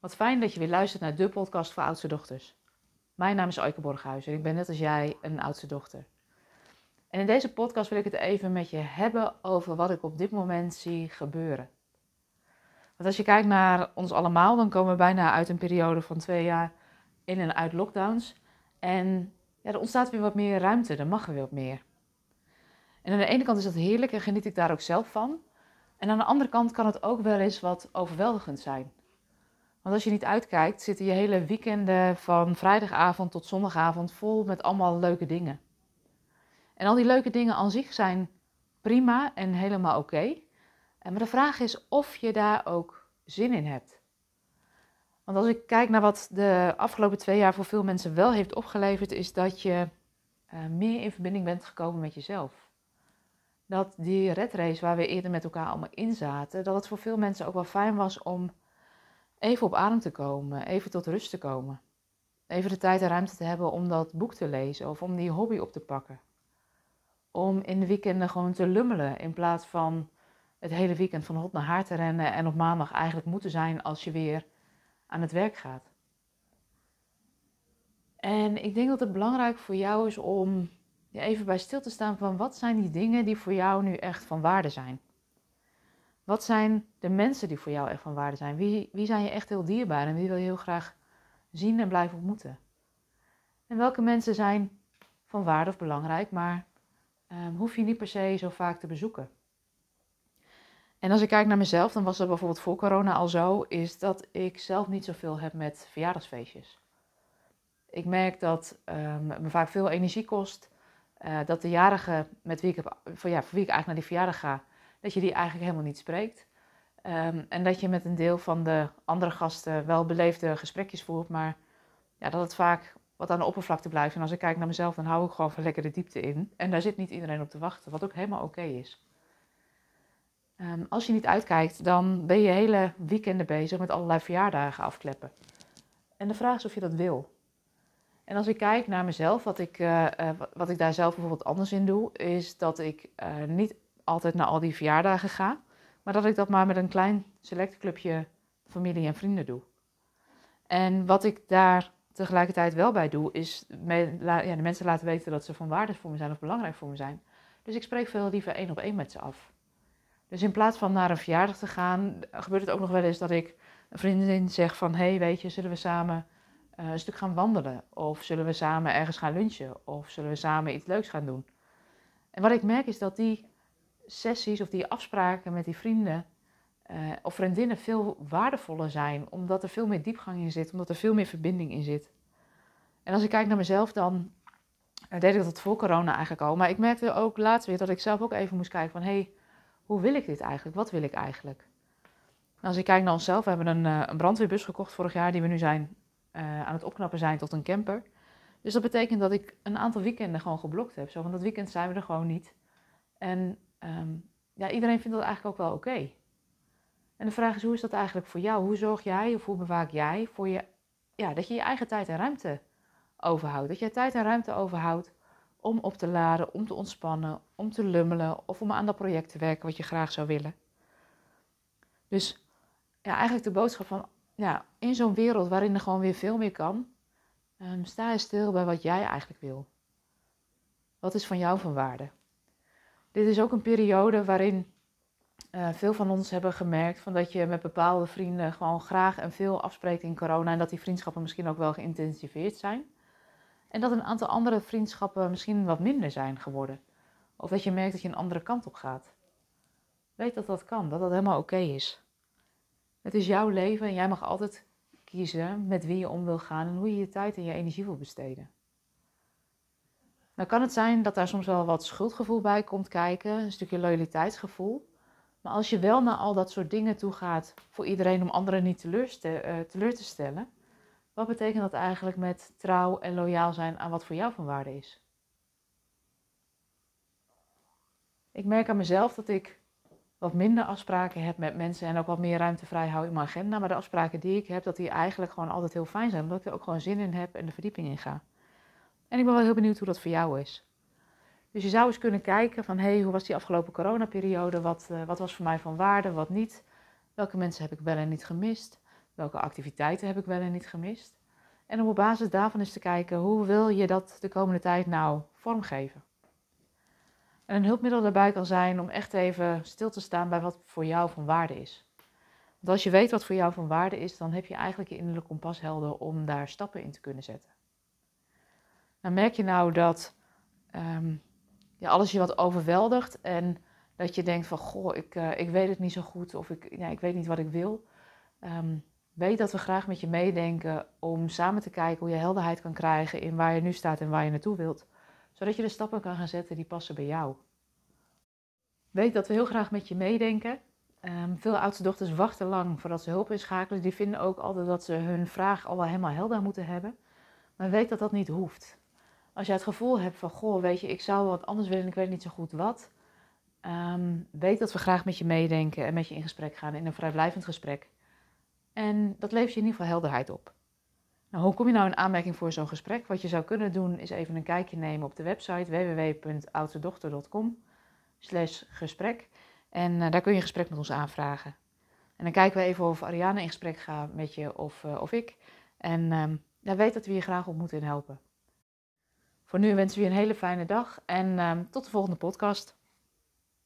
Wat fijn dat je weer luistert naar de podcast voor oudste dochters. Mijn naam is Oike Borghuis en ik ben net als jij een oudste dochter. En in deze podcast wil ik het even met je hebben over wat ik op dit moment zie gebeuren. Want als je kijkt naar ons allemaal, dan komen we bijna uit een periode van twee jaar in en uit lockdowns. En ja, er ontstaat weer wat meer ruimte, er mag weer wat meer. En aan de ene kant is dat heerlijk en geniet ik daar ook zelf van. En aan de andere kant kan het ook wel eens wat overweldigend zijn. Want als je niet uitkijkt, zitten je hele weekenden van vrijdagavond tot zondagavond vol met allemaal leuke dingen. En al die leuke dingen aan zich zijn prima en helemaal oké. Maar de vraag is of je daar ook zin in hebt. Want als ik kijk naar wat de afgelopen twee jaar voor veel mensen wel heeft opgeleverd, is dat je uh, meer in verbinding bent gekomen met jezelf. Dat die red race waar we eerder met elkaar allemaal in zaten, dat het voor veel mensen ook wel fijn was om even op adem te komen, even tot rust te komen. Even de tijd en ruimte te hebben om dat boek te lezen of om die hobby op te pakken. Om in de weekenden gewoon te lummelen in plaats van het hele weekend van hot naar haar te rennen en op maandag eigenlijk moeten zijn als je weer aan het werk gaat. En ik denk dat het belangrijk voor jou is om even bij stil te staan van wat zijn die dingen die voor jou nu echt van waarde zijn. Wat zijn de mensen die voor jou echt van waarde zijn? Wie, wie zijn je echt heel dierbaar en wie wil je heel graag zien en blijven ontmoeten? En welke mensen zijn van waarde of belangrijk, maar um, hoef je niet per se zo vaak te bezoeken? En als ik kijk naar mezelf, dan was dat bijvoorbeeld voor corona al zo, is dat ik zelf niet zoveel heb met verjaardagsfeestjes. Ik merk dat um, me vaak veel energie kost, uh, dat de jarigen met wie ik, ja, voor wie ik eigenlijk naar die verjaardag ga, dat je die eigenlijk helemaal niet spreekt. Um, en dat je met een deel van de andere gasten wel beleefde gesprekjes voert, maar ja, dat het vaak wat aan de oppervlakte blijft. En als ik kijk naar mezelf, dan hou ik gewoon van lekker de diepte in. En daar zit niet iedereen op te wachten, wat ook helemaal oké is. Um, als je niet uitkijkt, dan ben je hele weekenden bezig met allerlei verjaardagen afkleppen. En de vraag is of je dat wil. En als ik kijk naar mezelf, wat ik, uh, uh, wat ik daar zelf bijvoorbeeld anders in doe, is dat ik uh, niet altijd naar al die verjaardagen ga. Maar dat ik dat maar met een klein select clubje familie en vrienden doe. En wat ik daar tegelijkertijd wel bij doe, is ja, de mensen laten weten dat ze van waarde voor me zijn of belangrijk voor me zijn. Dus ik spreek veel liever één op één met ze af. Dus in plaats van naar een verjaardag te gaan, gebeurt het ook nog wel eens dat ik een vriendin zeg van... hé, hey, weet je, zullen we samen uh, een stuk gaan wandelen? Of zullen we samen ergens gaan lunchen? Of zullen we samen iets leuks gaan doen? En wat ik merk is dat die sessies of die afspraken met die vrienden uh, of vriendinnen veel waardevoller zijn, omdat er veel meer diepgang in zit, omdat er veel meer verbinding in zit. En als ik kijk naar mezelf, dan uh, deed ik dat voor corona eigenlijk al. Maar ik merkte ook laatst weer dat ik zelf ook even moest kijken van, hé, hey, hoe wil ik dit eigenlijk? Wat wil ik eigenlijk? En als ik kijk naar onszelf, we hebben een, uh, een brandweerbus gekocht vorig jaar, die we nu zijn, aan het opknappen zijn tot een camper. Dus dat betekent dat ik een aantal weekenden gewoon geblokt heb. Zo van dat weekend zijn we er gewoon niet. En um, ja, iedereen vindt dat eigenlijk ook wel oké. En de vraag is, hoe is dat eigenlijk voor jou? Hoe zorg jij of hoe bewaak jij voor je, ja, dat je je eigen tijd en ruimte overhoudt? Dat je tijd en ruimte overhoudt om op te laden, om te ontspannen, om te lummelen of om aan dat project te werken wat je graag zou willen. Dus ja, eigenlijk de boodschap van, ja, in zo'n wereld waarin er gewoon weer veel meer kan, um, sta je stil bij wat jij eigenlijk wil. Wat is van jou van waarde? Dit is ook een periode waarin uh, veel van ons hebben gemerkt van dat je met bepaalde vrienden gewoon graag en veel afspreekt in corona en dat die vriendschappen misschien ook wel geïntensiveerd zijn. En dat een aantal andere vriendschappen misschien wat minder zijn geworden. Of dat je merkt dat je een andere kant op gaat. Weet dat dat kan, dat dat helemaal oké is. Het is jouw leven en jij mag altijd kiezen met wie je om wil gaan en hoe je je tijd en je energie wil besteden. Nou kan het zijn dat daar soms wel wat schuldgevoel bij komt kijken, een stukje loyaliteitsgevoel. Maar als je wel naar al dat soort dingen toe gaat voor iedereen om anderen niet uh, teleur te stellen, wat betekent dat eigenlijk met trouw en loyaal zijn aan wat voor jou van waarde is? Ik merk aan mezelf dat ik wat minder afspraken heb met mensen en ook wat meer ruimte vrij hou in mijn agenda. Maar de afspraken die ik heb, dat die eigenlijk gewoon altijd heel fijn zijn, omdat ik er ook gewoon zin in heb en de verdieping in ga. En ik ben wel heel benieuwd hoe dat voor jou is. Dus je zou eens kunnen kijken van, hé, hey, hoe was die afgelopen coronaperiode? Wat, uh, wat was voor mij van waarde, wat niet? Welke mensen heb ik wel en niet gemist? Welke activiteiten heb ik wel en niet gemist? En om op basis daarvan eens te kijken, hoe wil je dat de komende tijd nou vormgeven? En een hulpmiddel daarbij kan zijn om echt even stil te staan bij wat voor jou van waarde is. Want als je weet wat voor jou van waarde is, dan heb je eigenlijk je innerlijke kompas helder om daar stappen in te kunnen zetten. Dan merk je nou dat ja, alles je wat overweldigt en dat je denkt van, goh, ik, uh, ik weet het niet zo goed of ik, ja, ik weet niet wat ik wil. Um, weet dat we graag met je meedenken om samen te kijken hoe je helderheid kan krijgen in waar je nu staat en waar je naartoe wilt. Zodat je de stappen kan gaan zetten die passen bij jou. Weet dat we heel graag met je meedenken. Um, veel oudste dochters wachten lang voordat ze hulp inschakelen. Die vinden ook altijd dat ze hun vraag al wel helemaal helder moeten hebben. Maar weet dat dat niet hoeft. Als je het gevoel hebt van, goh, weet je, ik zou wat anders willen en ik weet niet zo goed wat. Um, weet dat we graag met je meedenken en met je in gesprek gaan in een vrijblijvend gesprek. En dat levert je in ieder geval helderheid op. Nou, hoe kom je nou in aanmerking voor zo'n gesprek? Wat je zou kunnen doen is even een kijkje nemen op de website www.oudstedochter.com gesprek. En uh, daar kun je een gesprek met ons aanvragen. En dan kijken we even of Ariane in gesprek gaat met je of, uh, of ik. En uh, ja, weet dat we je graag op moeten helpen. Voor nu wensen we je een hele fijne dag en tot de volgende podcast.